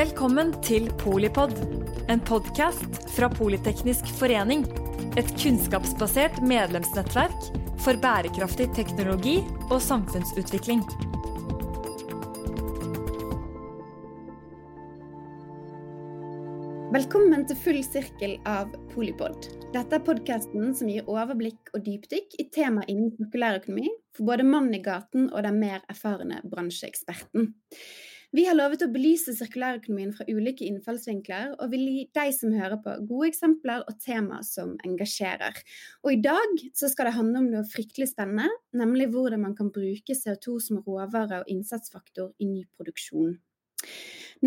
Velkommen til Polipod, en podkast fra Politeknisk forening. Et kunnskapsbasert medlemsnettverk for bærekraftig teknologi og samfunnsutvikling. Velkommen til full sirkel av Polipod. Dette er podkasten som gir overblikk og dypdykk i tema innen sirkulærøkonomi for både mannen i gaten og den mer erfarne bransjeeksperten. Vi har lovet å belyse sirkulærøkonomien fra ulike innfallsvinkler, og vil gi deg som hører på, gode eksempler og tema som engasjerer. Og i dag så skal det handle om noe fryktelig spennende, nemlig hvordan man kan bruke CO2 som råvare og innsatsfaktor i ny produksjon.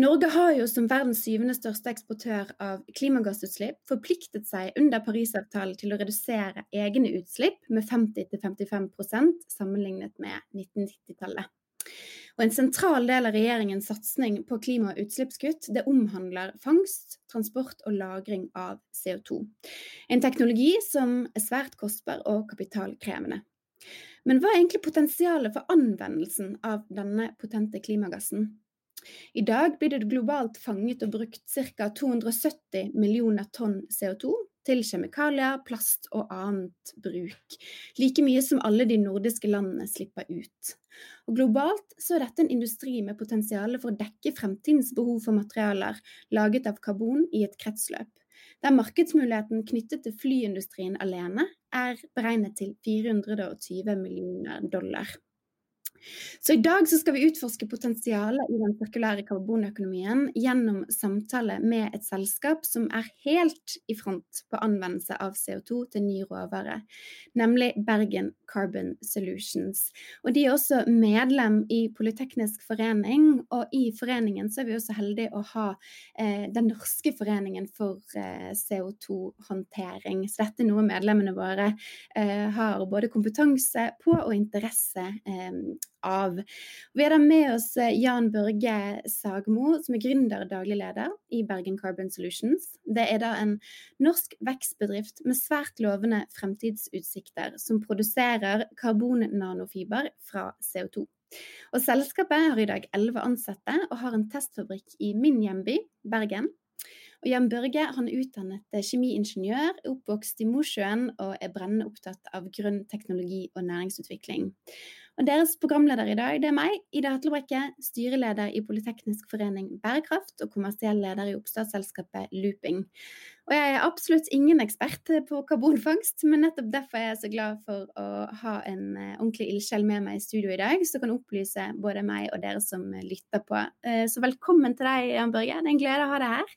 Norge har jo som verdens syvende største eksportør av klimagassutslipp forpliktet seg under Parisavtalen til å redusere egne utslipp med 50-55% sammenlignet med 1990-tallet. Og En sentral del av regjeringens satsing på klima- og utslippskutt det omhandler fangst, transport og lagring av CO2. En teknologi som er svært kostbar og kapitalkrevende. Men hva er egentlig potensialet for anvendelsen av denne potente klimagassen? I dag blir det globalt fanget og brukt ca. 270 millioner tonn CO2 til kjemikalier, plast og annet bruk. Like mye som alle de nordiske landene slipper ut. Og globalt så er dette en industri med potensial for å dekke fremtidens behov for materialer laget av karbon i et kretsløp. Der markedsmuligheten knyttet til flyindustrien alene er beregnet til 420 millioner dollar. Så i dag så skal vi utforske potensialet i den sirkulære karbonøkonomien gjennom samtale med et selskap som er helt i front på anvendelse av CO2 til ny råvare, nemlig Bergen Carbon Solutions. Og de er også medlem i Politeknisk forening, og i foreningen så er vi også heldige å ha eh, Den norske foreningen for eh, CO2-håndtering. Så dette er noe medlemmene våre eh, har både kompetanse på og interesse eh, av. Vi har da med oss eh, Jan Børge Sagmo, som er gründer og daglig leder i Bergen Carbon Solutions. Det er da en norsk vekstbedrift med svært lovende fremtidsutsikter, som produserer karbonnanofiber fra CO2. Og Selskapet har i dag elleve ansatte og har en testfabrikk i min hjemby, Bergen. Og Jan Børge han er utdannet kjemiingeniør, oppvokst i Mosjøen og er brennende opptatt av grønn teknologi og næringsutvikling. Og Deres programleder i dag det er meg, Ida Hatlebrekke, styreleder i Politeknisk forening Bærekraft og kommersiell leder i oppstartsselskapet Looping. Og Jeg er absolutt ingen ekspert på karbonfangst, men nettopp derfor er jeg så glad for å ha en eh, ordentlig ildsjel med meg i studio i dag, som kan opplyse både meg og dere som lytter på. Eh, så velkommen til deg, Jan Børge. Det er en glede å ha deg her.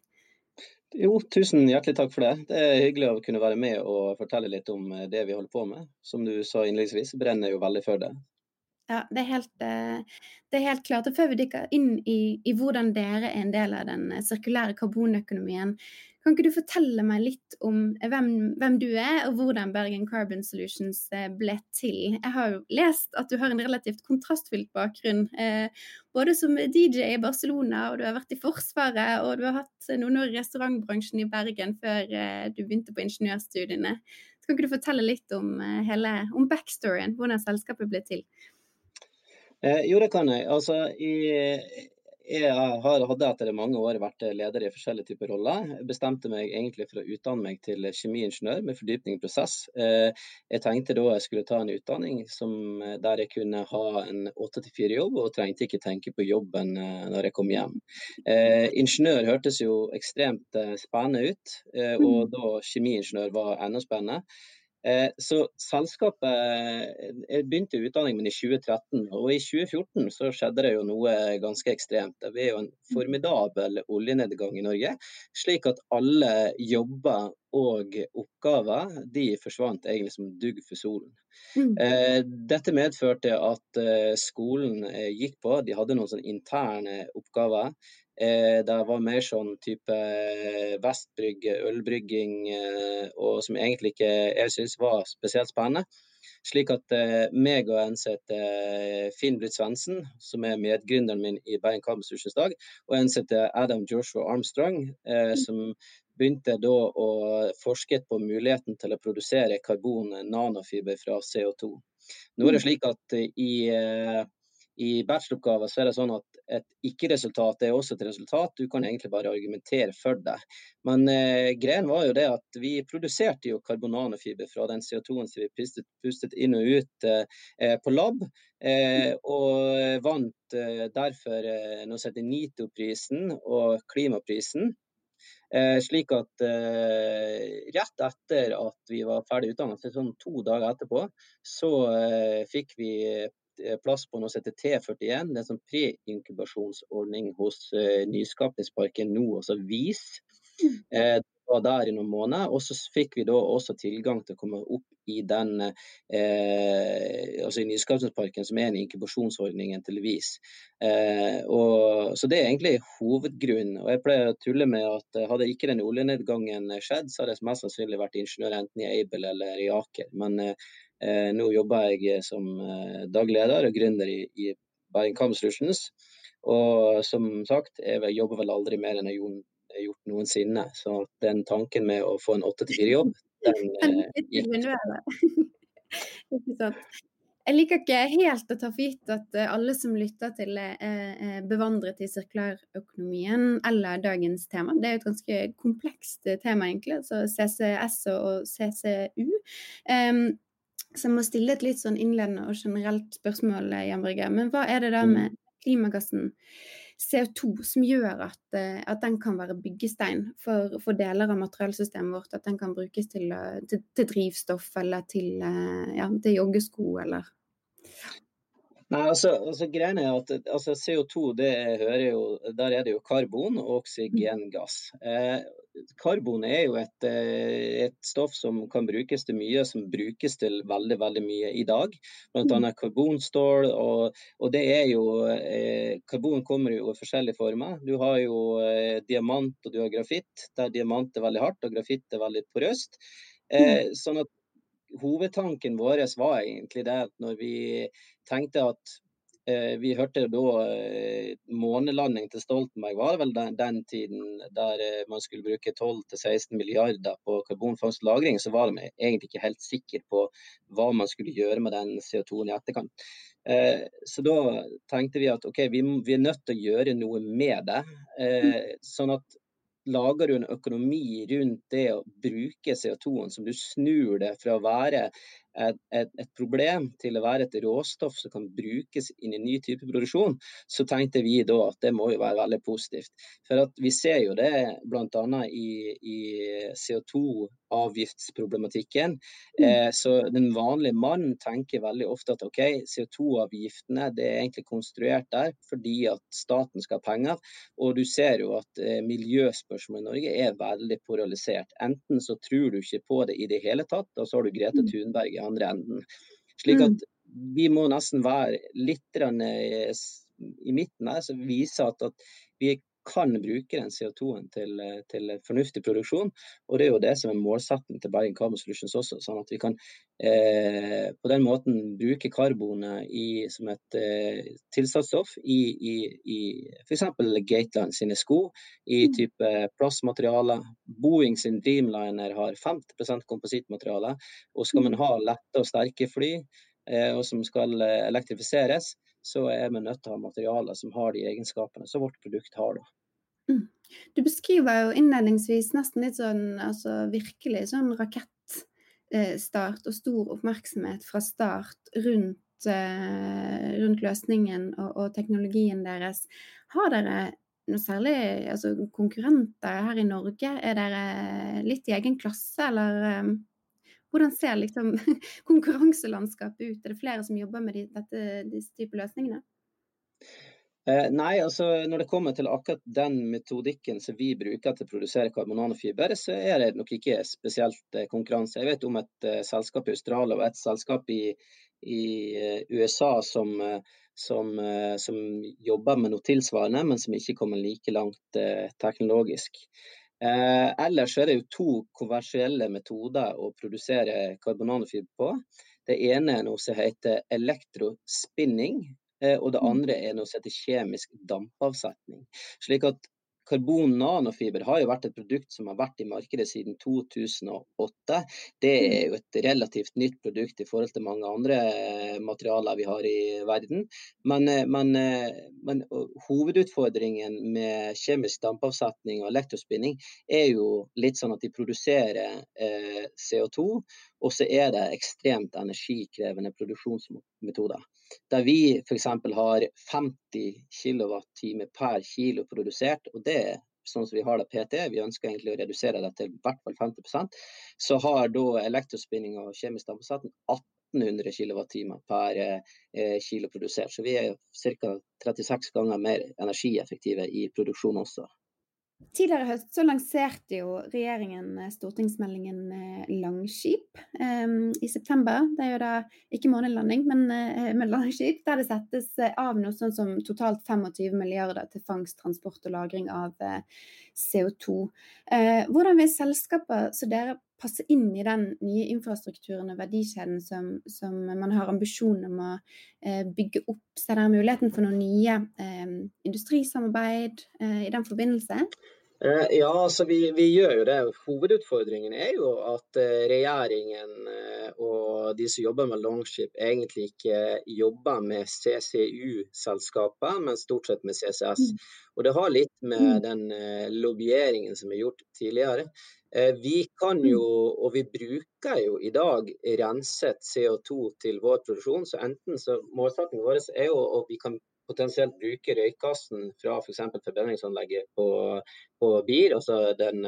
Jo, tusen hjertelig takk for det. Det er hyggelig å kunne være med og fortelle litt om eh, det vi holder på med. Som du sa innledningsvis, brenner jo veldig for det. Ja, det er helt, eh, det er helt klart. Og før vi dykker inn i, i, hvordan dere er en del av den eh, sirkulære karbonøkonomien, kan ikke du fortelle meg litt om hvem, hvem, du er, og hvordan Bergen Carbon Solutions eh, ble til? Jeg har jo lest at du har en relativt kontrastfylt bakgrunn. Eh, både som DJ i Barcelona, og du har vært i Forsvaret, og du har hatt noen år i restaurantbransjen i Bergen før eh, du begynte på ingeniørstudiene. Så kan ikke du fortelle litt om, eh, hele, om backstoryen, hvordan selskapet ble til? Eh, jo, det kan jeg. Altså, i jeg har, hadde etter mange år vært leder i forskjellige typer roller. Jeg bestemte meg egentlig for å utdanne meg til kjemiingeniør med fordypning i prosess. Eh, jeg tenkte da jeg skulle ta en utdanning som, eh, der jeg kunne ha en 8-4-jobb, og trengte ikke tenke på jobben eh, når jeg kom hjem. Ingeniør hørtes jo ekstremt spennende ut, og mm. da kjemiingeniør var enda spennende. Eh, så selskapet Jeg begynte utdanningen min i 2013, og i 2014 så skjedde det jo noe ganske ekstremt. Det er jo en formidabel oljenedgang i Norge, slik at alle jobber og oppgaver de forsvant egentlig som dugg for solen. Mm. Eh, dette medførte at eh, skolen gikk på, de hadde noen sånne interne oppgaver. Eh, det var mer sånn type vestbrygg, vestbrygge, ølbrygging, eh, og som egentlig ikke jeg syns var spesielt spennende. Slik at eh, meg og heter Finn Britt Svendsen, som er medgründeren min i Bergen Carbon Dag, og som Adam Joshua Armstrong, eh, mm. som begynte da å forske på muligheten til å produsere karbon nanofiber fra CO2. Nå er det mm. slik at i i bacheloroppgaver så er det sånn at et ikke-resultat er også et resultat. Du kan egentlig bare argumentere for det. Men eh, greien var jo det at vi produserte jo karbonanofiber fra den CO2-en som vi pustet, pustet, inn og ut eh, på lab. Eh, og vant eh, derfor eh, som heter NITO-prisen og klimaprisen. Eh, slik at eh, rett etter at vi var ferdig utdannet, sånn to dager etterpå, så fikk vi plass på noe som heter T41. Det er en sånn pre-inkubasjonsordning hos uh, Nyskapningsparken nå, altså VIS. Det Eh, var der i noen måneder. Og så fikk vi da også tilgang til å komme opp i den eh, altså i Nyskapningsparken, som er en inkubasjonsordning til VIS. Eh, og, så det er egentlig hovedgrunnen. Og jeg pleier å tulle med at hadde ikke den oljenedgangen skjedd, så hadde jeg mest sannsynlig vært ingeniør enten i Aibel eller i Aker. Men eh, Eh, nå jobber jeg eh, som eh, dagleder og gründer i, i Bergen Solutions. Og som sagt, jeg jobber vel aldri mer enn jeg har gjort noensinne. Så den tanken med å få en åtte til fire-jobb, den Ikke sant. Jeg liker ikke helt å ta for gitt at alle som lytter til er bevandret i sirkulærøkonomien eller dagens tema. Det er jo et ganske komplekst tema, egentlig. Altså CCS og CCU. Um, så jeg må stille et litt sånn innledende og generelt spørsmål, Jan Brygge. Men hva er det da mm. med klimagassen CO2 som gjør at, eh, at den kan være byggestein for, for, deler av materialsystemet vårt? At den kan brukes til, eh, til, til drivstoff eller til, eh, ja, til joggesko eller Nei, altså, altså greien er at altså, CO2, det hører jo, der er det jo karbon og oksygengass. Eh, karbon er jo et, eh, et, stoff som kan brukes til mye, som brukes til veldig veldig mye i dag. Bl.a. annet karbonstål. Og, og, det er jo eh, Karbon kommer jo i forskjellige former. Du har jo eh, diamant og du har grafitt, der diamant er veldig hardt og grafitt er veldig porøst. Eh, mm. sånn at hovedtanken vår var egentlig det at når vi tenkte at eh, vi hørte da eh, månelanding til Stoltenberg var vel den, den tiden der eh, man skulle bruke 12-16 milliarder på karbonfangst og -lagring, så var vi egentlig ikke helt sikre på hva man skulle gjøre med den CO2-en i etterkant. Eh, så da tenkte vi at ok, vi, vi, er nødt til å gjøre noe med det. Eh, sånn at lager du en økonomi rundt det å bruke CO2-en, som du snur det fra å være et, et, et, problem til å være et råstoff som kan brukes inn i ny type produksjon, så tenkte vi da at det må jo være veldig positivt. For vi ser jo det bl.a. i, i CO2-avgiftsproblematikken. Mm. Eh, så den vanlige mannen tenker veldig ofte at ok, CO2-avgiftene det er egentlig konstruert der fordi at staten skal ha penger. Og du ser jo at eh, miljøspørsmål i Norge er veldig poralisert. Enten så tror du ikke på det i det hele tatt, og så har du Grete mm. Thunberg i andre enden. Slik at mm. vi må nesten være litt eh, i midten her, som viser at, at, vi kan bruke den CO2-en til, til, fornuftig produksjon. Og det er jo det som er målsettingen til Bergen Carbon Solutions også. Sånn at vi kan eh, på den måten bruke karbonet i, som et eh, tilsatsstoff i, i, i f.eks. Gateland sine sko, i mm. type plastmateriale. Boeing sin Dreamliner har 50% komposittmateriale. Og skal man ha lette og sterke fly, eh, og som skal eh, elektrifiseres, så er vi nødt til å ha materialer som har de egenskapene som vårt produkt har. da. Mm. Du beskriver jo innledningsvis nesten litt sånn altså virkelig sånn rakettstart og stor oppmerksomhet fra start rundt, eh, rundt løsningen og, og, teknologien deres. Har dere noe særlig altså, konkurrenter her i Norge? Er dere litt i egen klasse, eller eh, hvordan ser liksom konkurranselandskapet ut? Er det flere som jobber med de, dette, disse type løsningene? Eh, nei, altså når det kommer til akkurat den metodikken som vi bruker til å produsere karbonanofiber, så er det nok ikke spesielt eh, konkurranse. Jeg vet om et uh, selskap i Australia og et selskap i, i uh, USA som, uh, som, som, jobber med noe tilsvarende, men som ikke kommer like langt teknologisk. ellers er det jo to kommersielle metoder å produsere karbonanofiber på. Det ene er noe som heter elektrospinning, og det mm. andre er noe som heter kjemisk dampavsetning. Slik at karbon nanofiber har jo vært et produkt som har vært i markedet siden 2008. Det er jo et relativt nytt produkt i forhold til mange andre eh, materialer vi har i verden. Men, eh, men, men hovedutfordringen med kjemisk dampavsetning og elektrospinning er jo litt sånn at de produserer eh, CO2, og så er det ekstremt energikrevende produksjonsmetoder. Der vi f.eks. har 50 kWt per kilo produsert, og det er sånn som vi har det PT, vi ønsker egentlig å redusere det til i hvert fall 50% så har da elektrospinning og kjemisk dampavsetning 1800 kWt per eh, kilo produsert. Så vi er ca. 36 ganger mer energieffektive i produksjon også. Tidligere i høst så lanserte jo regjeringen eh, stortingsmeldingen eh, Langskip um, i september. Det er jo da ikke månelanding, men uh, med Langskip. Der det settes av noe sånn som totalt 25 milliarder til fangst, transport og lagring av uh, CO2. Uh, hvordan vil selskaper som dere passe inn i den nye infrastrukturen og verdikjeden som, som man har ambisjon om å bygge opp? Ser dere muligheten for noen nye industrisamarbeid i den forbindelse? Eh, ja, altså vi, vi, gjør jo det. Hovedutfordringen er jo at eh, regjeringen eh, og de som jobber med Longship, egentlig ikke jobber med CCU-selskaper, men stort sett med CCS. Mm. Og det har litt med mm. den lobbyeringen som er gjort tidligere. Vi kan jo, mm. og vi bruker jo i dag renset CO2 til vår produksjon. Så enten så målsettingen vår er jo at vi kan potensielt bruke røykgassen fra f.eks. For forbrenningsanlegget på, på bil. Altså den,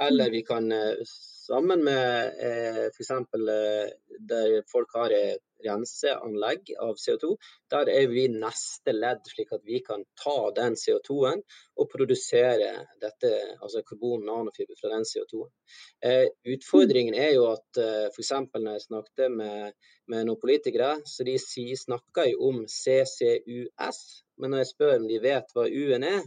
eller vi kan eh, sammen med eh, f.eks. Eh, der folk har renseanlegg av CO2, der er vi neste ledd, slik at vi kan ta den CO2-en og produsere dette, altså karbon nanofiber fra den CO2-en. Eh, utfordringen er jo at eh, f.eks. når jeg snakket med, med, noen politikere, så de snakker jo om CCUS, men når jeg spør om de vet hva U-en er,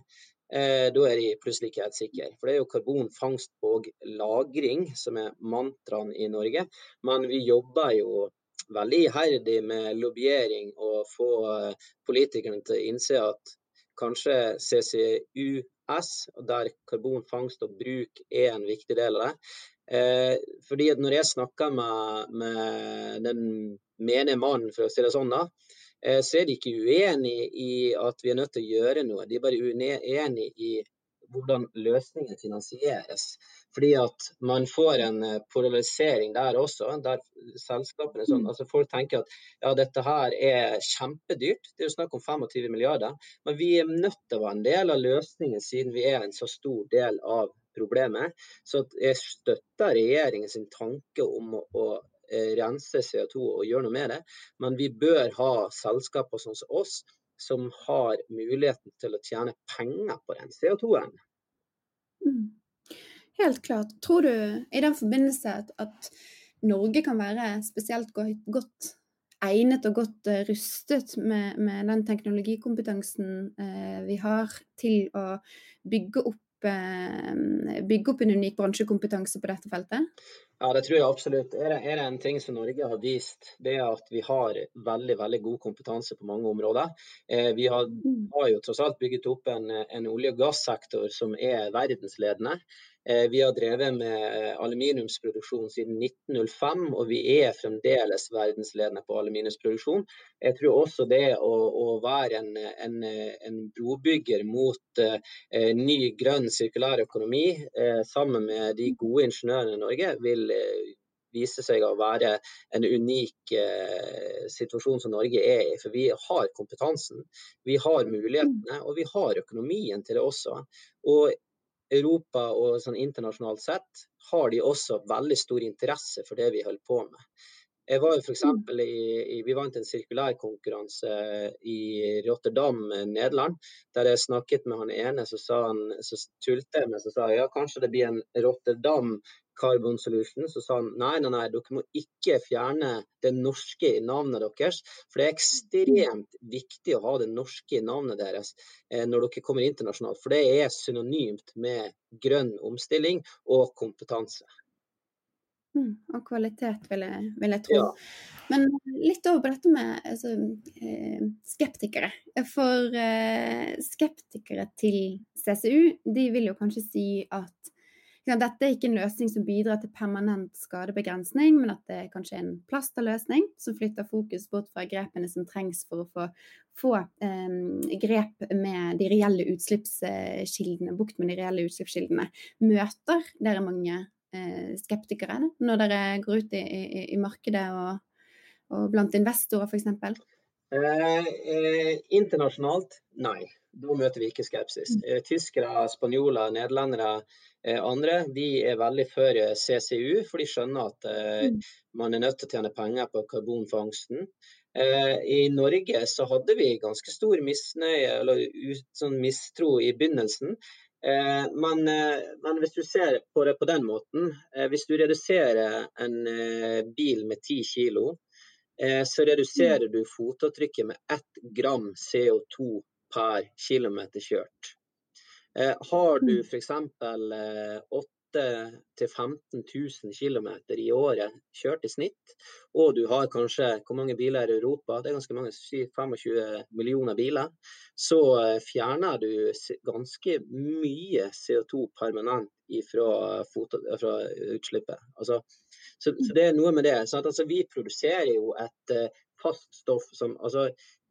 eh, da er de plutselig ikke helt sikre. For det er jo karbonfangst og -lagring som er mantraen i Norge. Men vi jobber jo veldig iherdig med lobbyering og få eh, politikerne til å innse at kanskje CCUS, der karbonfangst og -bruk er en viktig del av det. Eh, fordi at Når jeg snakker med, med den menige mannen, for å si det sånn, da, eh, så er de ikke uenig i at vi er nødt til å gjøre noe. De er bare uenig i hvordan løsningen finansieres. Fordi at man får en eh, polarisering der også, der selskapene sånn, mm. altså Folk tenker at ja, dette her er kjempedyrt, det er jo snakk om 25 milliarder. Men vi er nødt til å være en del av løsningen siden vi er en så stor del av problemet. Så jeg støtter regjeringens tanke om å, å eh, rense CO2 og gjøre noe med det. Men vi bør ha selskaper sånn som oss som har muligheten til å tjene penger på den CO2-en. Mm. Helt klart. Tror du i den forbindelse at, Norge kan være spesielt godt egnet og godt uh, rustet med, med, den teknologikompetansen uh, vi har til å bygge opp Eh, bygge opp en unik bransjekompetanse på dette feltet? Ja, det tror jeg absolutt. Er det, er det en ting som Norge har vist, det er at vi har veldig veldig god kompetanse på mange områder. Eh, vi har, mm. har, jo tross alt bygget opp en, en olje- og gassektor som er verdensledende. Eh, vi har drevet med eh, aluminiumsproduksjon siden 1905, og vi er fremdeles verdensledende på aluminiumsproduksjon. Jeg tror også det å, å være en, en, en, brobygger mot uh, ny, grønn, sirkulær økonomi uh, sammen med de gode ingeniørene i Norge, vil uh, vise seg å være en unik eh, situasjon som Norge er i. For vi har kompetansen, vi har mulighetene og vi har økonomien til det også. Og Europa og sånn internasjonalt sett har de også veldig stor interesse for det vi holder på med. Jeg var jo f.eks. I, i Vi vant en sirkulærkonkurranse i Rotterdam, Nederland. Der jeg snakket med han ene, så, sa han, så tulte jeg med så sa jeg, ja, kanskje det blir en Rotterdam Carbon Solution, så sa han nei, nei, nei, dere må ikke fjerne det norske i navnet deres. For det er ekstremt viktig å ha det norske i navnet deres eh, når dere kommer internasjonalt. For det er synonymt med grønn omstilling og kompetanse. Mm, og kvalitet, vil jeg, vil jeg tro. Ja. Men litt over på dette med altså, eh, skeptikere. For eh, skeptikere til CCU, de vil jo kanskje si at dette er ikke en løsning som bidrar til permanent skadebegrensning, men at det kanskje er en plasterløsning som flytter fokus bort fra grepene som trengs for å få, få eh, grep med de reelle utslippskildene, bukt med de reelle utslippskildene. Møter dere mange eh, skeptikere når dere går ut i, i, i markedet og, og, blant investorer f.eks.? Eh, eh, internasjonalt, nei. Da møter vi ikke skepsis. Mm. Eh, tyskere, spanjoler, nederlendere Eh, andre de er veldig for eh, CCU, for de skjønner at mm. man er nødt til å tjene penger på karbonfangsten. I Norge så hadde vi ganske stor misnøye, eller sånn mistro i begynnelsen. Men, men, hvis du ser på det på den måten, hvis du reduserer en bil med 10 kg, så reduserer mm. du fotavtrykket med 1 gram CO2 per km kjørt. Eh, har du f.eks. Eh, 8 15 000 km i året kjørt i snitt, og du har kanskje hvor mange biler i Europa, det er ganske mange, 25 millioner biler, så eh, fjerner du ganske mye CO2 permanent fra, fra utslippet. Altså, så, så, det er noe med det. Altså, vi produserer jo et uh, fast stoff som altså,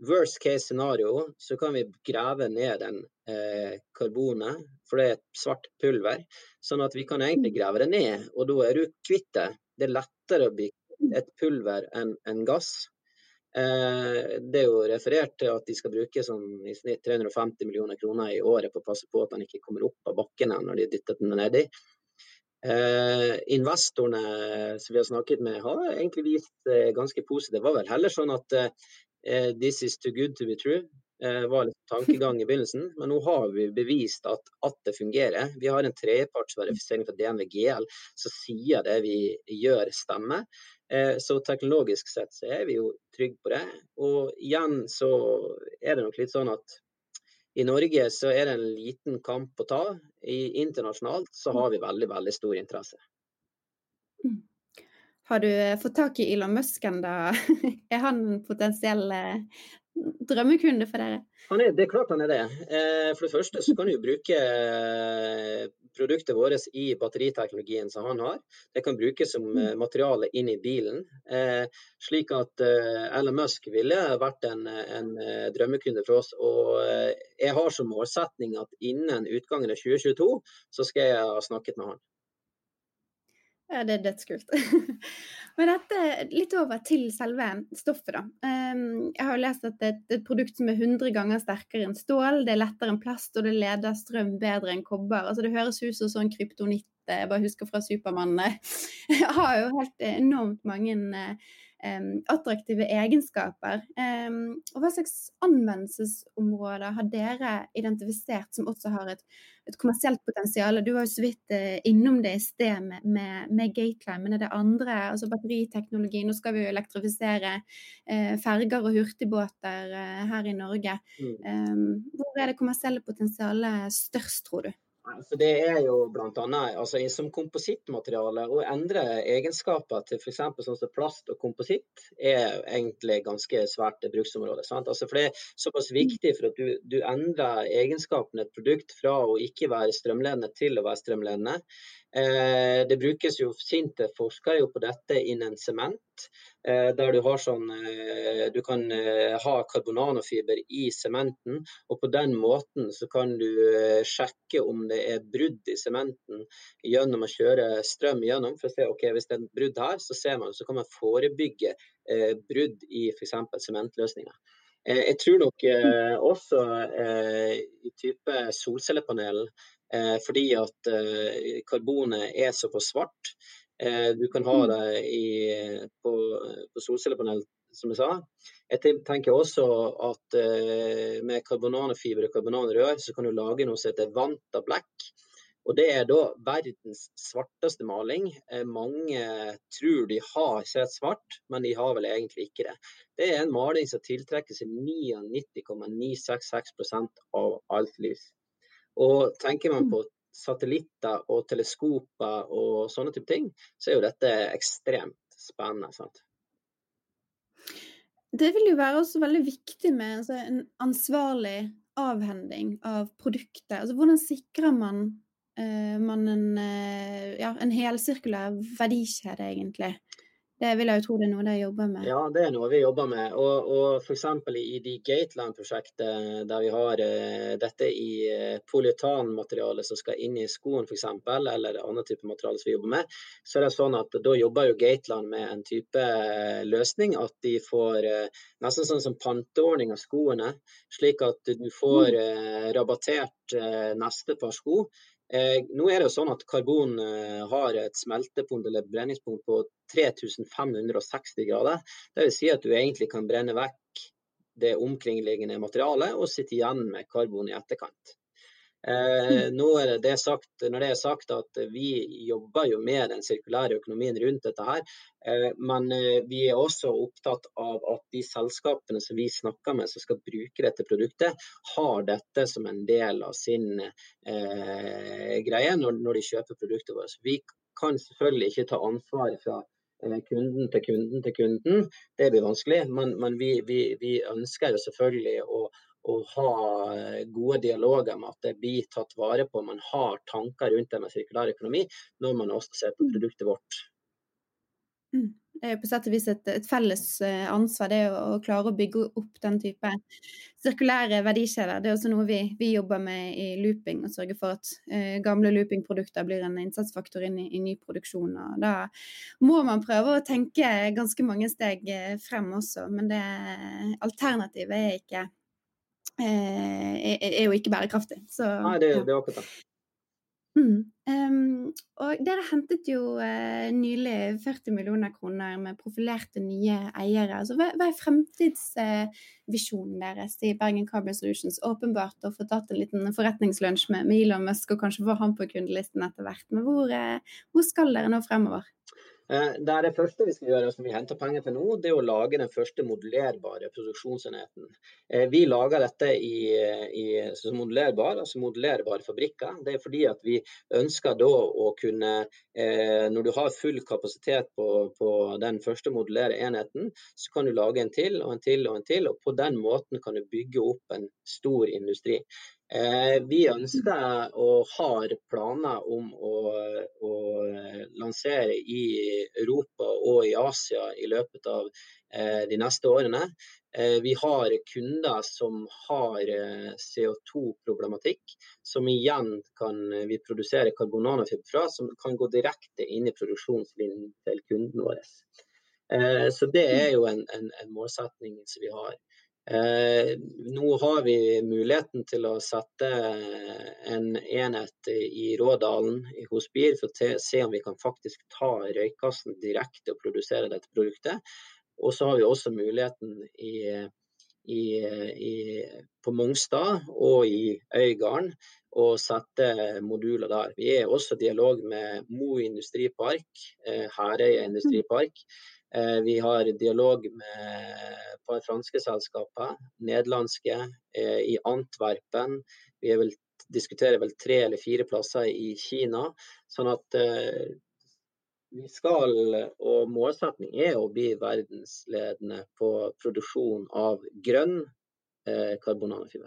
Worst case scenario så kan vi grave ned den eh, karbonet, for det er et svart pulver. Sånn at vi kan egentlig grave det ned, og da er du kvitt det. Det er lettere å bli et pulver enn en gass. Eh, det er jo referert til at de skal bruke sånn, i snitt 350 millioner kroner i året på å passe på at den ikke kommer opp av bakken når de dytter den nedi. Eh, investorene som vi har snakket med, har egentlig vist eh, ganske positivt. Det var vel heller sånn at eh, 'this is too good to be true' var litt tankegang i begynnelsen. Men nå har vi bevist at, at det fungerer. Vi har en trepartsverifisering fra DNV GL som sier det vi gjør, stemmer. Så teknologisk sett så er vi jo trygge på det. Og igjen så er det nok litt sånn at i Norge så er det en liten kamp å ta. I, internasjonalt så har vi veldig, veldig stor interesse. Mm. Har du eh, fått tak i Elon Musk ennå? er han en potensiell eh, drømmekunde for dere? Er, det er klart han er det. Eh, for det første så kan du bruke produktet vårt i batteriteknologien som han har. Det kan brukes som mm. materiale inn i bilen. Slik at Elon Musk ville vært en, en drømmekunde for oss. Og jeg har som målsetning at innen utgangen av 2022 så skal jeg ha snakket med han. Ja, det er dødskult. Men dette, litt over til selve stoffet, da. Ehm, jeg har jo lest at det er et produkt som er 100 ganger sterkere enn stål, det er lettere enn plast, og det leder strøm bedre enn kobber. Altså, det høres ut som sånn kryptonitt jeg bare husker fra Supermann. Jeg har jo helt enormt mange attraktive egenskaper. og hva slags anvendelsesområder har dere identifisert som også har et, et kommersielt potensial? Du var jo så vidt eh, innom det i sted med, med, med Gateline, men er det andre, altså batteriteknologi? Nå skal vi jo elektrifisere eh, ferger og hurtigbåter eh, her i Norge. Mm. hvor er det kommersielle potensialet størst, tror du? Altså det er jo annet, altså Som komposittmateriale å endre egenskaper til f.eks. sånn som plast og kompositt er egentlig ganske svært bruksområde. Altså for Det er såpass viktig for at du, du endrer egenskapene et produkt fra å ikke være strømledende til å være strømledende. Eh, det brukes jo, Sinte forsker jo på dette innen sement, eh, der du har sånn eh, Du kan ha karbonanofiber i sementen, og på den måten så kan du sjekke om det er brudd i sementen gjennom å kjøre strøm gjennom. For å se ok, hvis det er brudd her, så ser man, så kan man forebygge brudd i f.eks. sementløsninger. Jeg tror nok også i type solcellepanel fordi at eh, karbonet er såpass svart. Eh, du kan ha mm. det i, på, på solcellepanel, som jeg sa. Jeg tenker også at med karbonanefiber og karbonanrør så kan du lage noe som heter Vanta Black. Og Det er da verdens svarteste maling. Mange tror de har sett svart, men de har vel egentlig ikke det. Det er en maling som tiltrekker seg 99,966% av alt lys. Og tenker man mm. på satellitter og teleskoper og sånne type ting, så er jo dette ekstremt spennende. sant? Det vil jo være også veldig viktig med altså, en ansvarlig avhending av produktet. Altså, hvordan sikrer man, uh, man en, uh, ja, en helsirkulær verdikjede, egentlig? Det vil jeg jo tro det er noe de jobber med? Ja, det er noe vi jobber med. Og, og f.eks. i de Gateland-prosjektet, der vi har uh, dette i uh, polyuretanmateriale som skal inn i skoen f.eks., eller annen type materiale som vi jobber med, så er det sånn at da jobber jo Gateland med en type uh, løsning at de får nesten sånn som panteordning av skoene, slik at du får rabattert neste par sko Eh, nå er det jo sånn at Karbon eh, har et smeltepunkt eller brenningspunkt på 3560 grader. Dvs. Si at du egentlig kan brenne vekk det omkringliggende materialet og sitte igjen med karbon i etterkant. Eh, nå er det sagt, når det er sagt at vi jobber jo med den sirkulære økonomien rundt dette her, eh, men eh, vi er også opptatt av at de selskapene som vi snakker med som skal bruke dette produktet, har dette som en del av sin eh, greie når, når, de kjøper produktet vårt. Vi kan selvfølgelig ikke ta ansvaret fra eh, kunden til kunden til kunden, det blir vanskelig. Men, men vi, vi, vi, ønsker jo selvfølgelig å, å ha eh, gode dialoger med at det blir tatt vare på. Man har tanker rundt det med sirkulær økonomi når man også ser på mm. produktet vårt. Mm. Det er jo på sett og vis et, et, felles eh, ansvar, det å, klare å bygge opp den type sirkulære verdikjeder. Det er også noe vi, vi jobber med i looping, å sørge for at eh, gamle loopingprodukter blir en innsatsfaktor inn i, i, ny produksjon. og Da må man prøve å tenke ganske mange steg frem også, men det alternativet er ikke Eh, er, er jo ikke bærekraftig. Så, Nei, det, det er akkurat det. Mm. Um, og dere hentet jo uh, nylig 40 millioner kroner med profilerte nye eiere. Altså, hva, hva er fremtidsvisjonen uh, deres i Bergen Carbon Solutions? Åpenbart å få tatt en liten forretningslunsj med, med Elon Musk og kanskje få han på kundelisten etter hvert. Men hvor, uh, hvor skal dere nå fremover? Eh, det er det første vi skal gjøre, som vi henter penger til nå, det er å lage den første modellerbare produksjonsenheten. Eh, vi lager dette i, i modellerbar, altså modellerbare fabrikker. Det er fordi at vi ønsker da å kunne, eh, når du har full kapasitet på, på den første modulære enheten, så kan du lage en til og en til og en til, og på den måten kan du bygge opp en stor industri. Eh, vi ønsker og har planer om å, å, lansere i Europa og i Asia i løpet av eh, de neste årene. Eh, vi har kunder som har CO2-problematikk, som igjen kan vi produsere karbonanofiber fra, som kan gå direkte inn i produksjonslinjen til kunden vår. Så det er jo en, en, en målsetning som vi har. Eh, nå har vi muligheten til å sette en enhet i Rådalen hos BIR for å se om vi kan faktisk ta røykassen direkte og produsere dette produktet. Og så har vi også muligheten i, i, i, på Mongstad og i Øygarden å sette moduler der. Vi er også i dialog med Mo industripark, eh, Herøya industripark. Eh, vi har dialog med et par franske selskaper, nederlandske, eh, i Antwerpen. Vi vel, diskuterer vel tre eller fire plasser i Kina. Sånn at eh, vi skal, og målsetning er å bli verdensledende på produksjon av grønn karbonanofiber.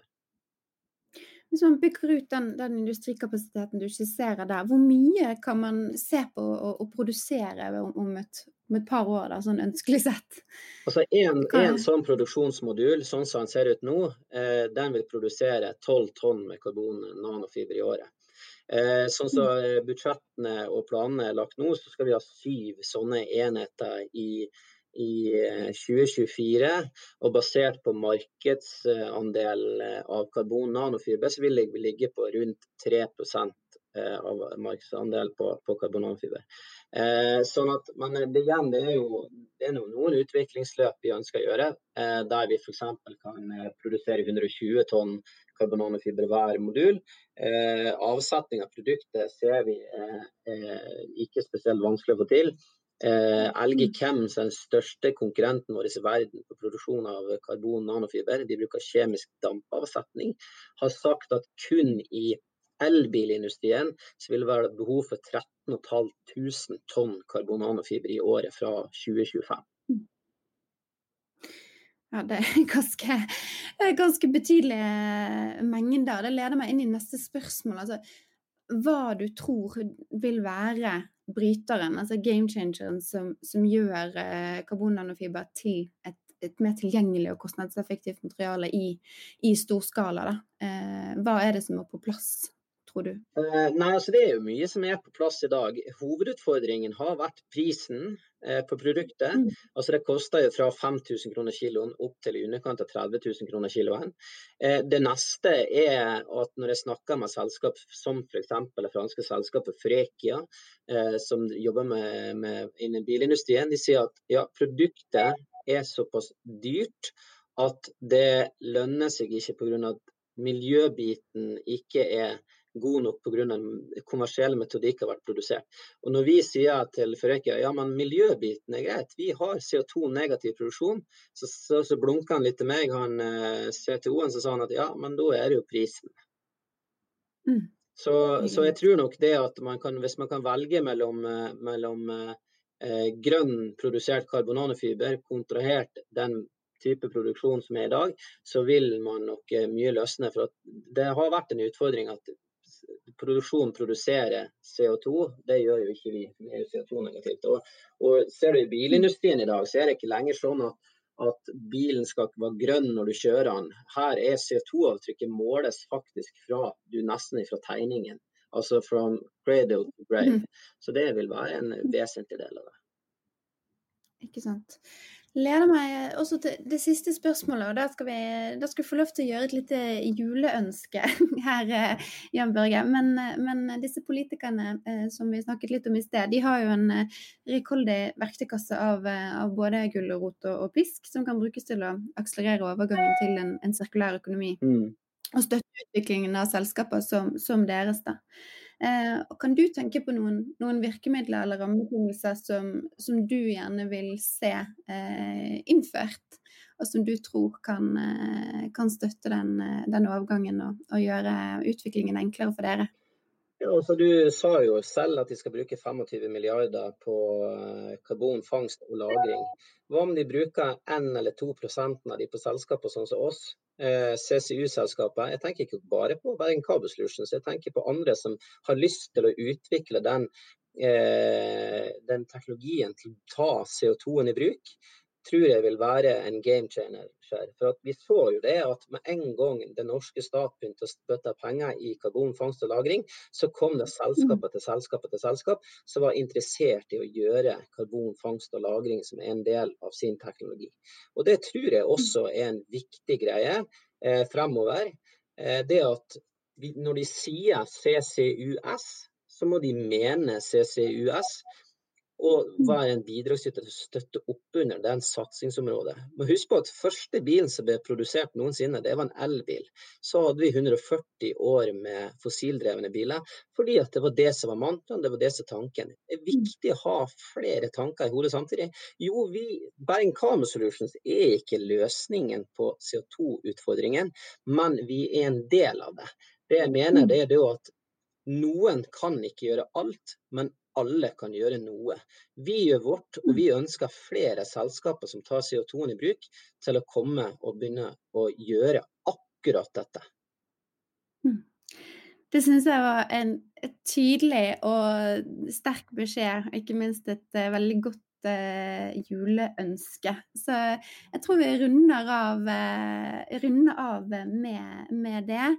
Hvis man bygger ut den, den, industrikapasiteten du skisserer der, hvor mye kan man se på å, produsere om, om, et, om, et, par år, da, sånn ønskelig sett? Altså En, en sånn produksjonsmodul, sånn som den ser ut nå, eh, den vil produsere 12 tonn med karbon nanofiber i året. Eh, sånn som så mm. budsjettene og planene er lagt nå, så skal vi ha syv sånne enheter i i 2024. Eh, og basert på markedsandel eh, av karbon nanofiber, så vil vi ligge på rundt 3 eh, av markedsandel på, på karbon nanofiber. Eh, sånn at, men det, igjen, det er jo det er noen utviklingsløp vi ønsker å gjøre, eh, der vi f.eks. kan produsere 120 tonn karbon nanofiber hver modul. Eh, avsetning av produktet ser vi eh, ikke spesielt vanskelig å få til. Eh, LG som er den største konkurrenten vår i verden på produksjon av karbon nanofiber, de bruker kjemisk dampavsetning, har sagt at kun i elbilindustrien så vil det være behov for 13 500 tonn karbon nanofiber i året fra 2025. Ja, det er ganske, ganske betydelige mengder. Det leder meg inn i neste spørsmål. Altså, hva du tror vil være bryteren, altså game changeren, som, som gjør eh, karbonnanofiber til et, et, mer tilgjengelig og kostnadseffektivt materiale i, i storskala. Eh, hva er det som er på plass tror du? Eh, nei, altså Det er jo mye som er på plass i dag. Hovedutfordringen har vært prisen på produktet. Mm. Altså Det koster jo fra 5000 kroner kiloen opp til i underkant av 30 000 kroner kiloen. Uh, det neste er at når jeg snakker med selskap som f.eks. det franske selskapet Frekia, som jobber med, med innen bilindustrien, de sier at ja, produktet er såpass dyrt at det lønner seg ikke pga. at miljøbiten ikke er god nok pga. kommersielle metodikker har vært produsert. Og Når vi sier til Førekia ja, men miljøbiten er greit, vi har CO2-negativ produksjon, så, så, så blunka han litt til meg, han eh, CTO-en, så sa han at ja, men da er det jo prisen. Mm. Så, så, jeg tror nok det at man kan, hvis man kan velge mellom, eh, mellom eh, grønn produsert karbonanofiber kontrahert den type produksjon som er i dag, så vil man nok eh, mye løsne. For det har vært en utfordring at produksjon produserer CO2. Det gjør jo ikke vi. Vi er jo CO2-negativt. Og, og, ser du i bilindustrien i dag, så er det ikke lenger sånn at, at bilen skal være grønn når du kjører den. Her er CO2-avtrykket måles faktisk fra du nesten fra tegningen. Altså fra cradle to grave. Mm. Så det vil være en vesentlig del av det. Ikke sant leder meg også til det siste spørsmålet. og Da skal vi da skal vi få lov til å gjøre et lite juleønske her, eh, Jan Børge. Men, men disse politikerne eh, som vi snakket litt om i sted, de har jo en eh, rikholdig verktøykasse av, av både gulrot og, og, pisk, som kan brukes til å akselerere overgangen til en, en sirkulær økonomi. Mm. Og støtte utviklingen av selskaper som, som deres. da. Eh, kan du tenke på noen, noen virkemidler eller rammebetingelser som, som, du gjerne vil se eh, innført, og som du tror kan, eh, kan støtte den, den overgangen og, og, gjøre utviklingen enklere for dere? Ja, altså Du sa jo selv at de skal bruke 25 milliarder på eh, karbonfangst og -lagring. Hva om de bruker 1 eller 2 av de på selskaper sånn som oss? Eh, CCU-selskaper. Jeg tenker ikke bare på Bergen Carbon Solutions, jeg tenker på andre som har lyst til å utvikle den, eh, den teknologien til å ta CO2-en i bruk tror jeg vil være en game changer. For Vi så jo det at med en gang den norske stat begynte å spytte penger i karbonfangst og -lagring, så kom det selskap etter selskap etter selskap som var interessert i å gjøre karbonfangst og -lagring som en del av sin teknologi. Og Det tror jeg også er en viktig greie eh, fremover. Eh, det at vi, Når de sier CCUS, så må de mene CCUS og være en bidragsyter til å støtte opp under den satsingsområdet. Men husk på at første bilen som ble produsert noensinne, det var en elbil. Så hadde vi 140 år med fossildrevne biler, fordi at det var det som var mantraen, det var det som var tanken. Det er viktig å ha flere tanker i hodet samtidig. Jo, vi, Bergen Carbon Solutions er ikke løsningen på CO2-utfordringen, men vi er en del av det. Det jeg mener, det er det at noen kan ikke gjøre alt, men alle kan gjøre noe. Vi gjør vårt, og vi ønsker flere selskaper som tar CO2-en i bruk, til å komme og begynne å gjøre akkurat dette. Mm. Det syns jeg var en tydelig og sterk beskjed, ikke minst et eh, veldig godt uh, juleønske. Så jeg tror vi runder av, uh, runder av med, med, det.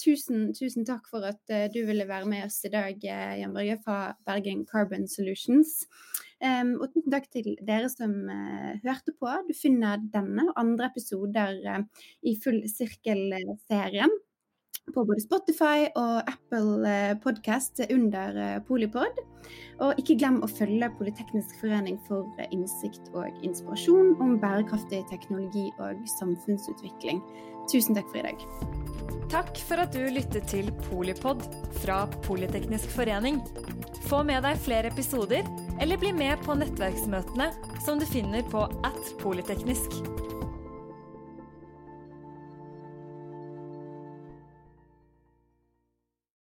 Tusen, tusen, takk for at uh, du ville være med oss i dag, Jan Børge fra Bergen Carbon Solutions. Um, og tusen takk til dere som hørte på. Du finner denne og andre episoder i Full sirkel-serien på både Spotify og Apple eh, Podcast under eh, Polipod. Og ikke glem å følge Politeknisk forening for innsikt og inspirasjon om bærekraftig teknologi og samfunnsutvikling. Tusen takk for i dag. Takk for at du lyttet til Polipod fra Politeknisk forening. Få med deg flere episoder, eller bli med på nettverksmøtene som du finner på at polyteknisk.